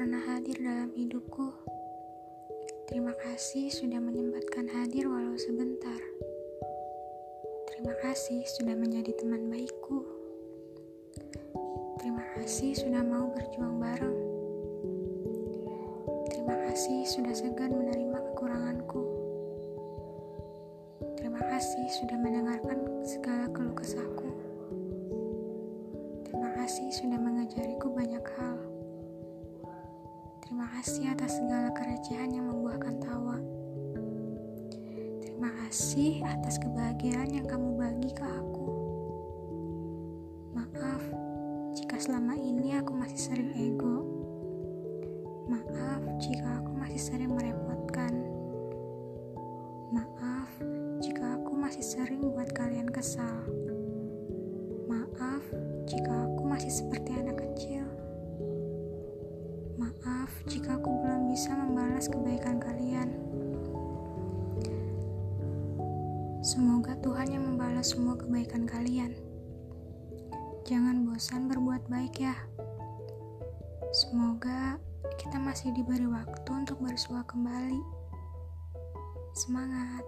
pernah hadir dalam hidupku. Terima kasih sudah menyempatkan hadir walau sebentar. Terima kasih sudah menjadi teman baikku. Terima kasih sudah mau berjuang bareng. Terima kasih sudah segan menerima kekuranganku. Terima kasih sudah mendengarkan segala keluh kesahku. Terima kasih sudah mengajariku banyak hal. Terima kasih atas segala kerecehan yang membuahkan tawa. Terima kasih atas kebahagiaan yang kamu bagi ke aku. Maaf jika selama ini aku masih sering ego. Maaf jika aku masih sering merepotkan. Maaf jika aku masih sering buat kalian kesal. Jika aku belum bisa membalas kebaikan kalian. Semoga Tuhan yang membalas semua kebaikan kalian. Jangan bosan berbuat baik ya. Semoga kita masih diberi waktu untuk bersua kembali. Semangat!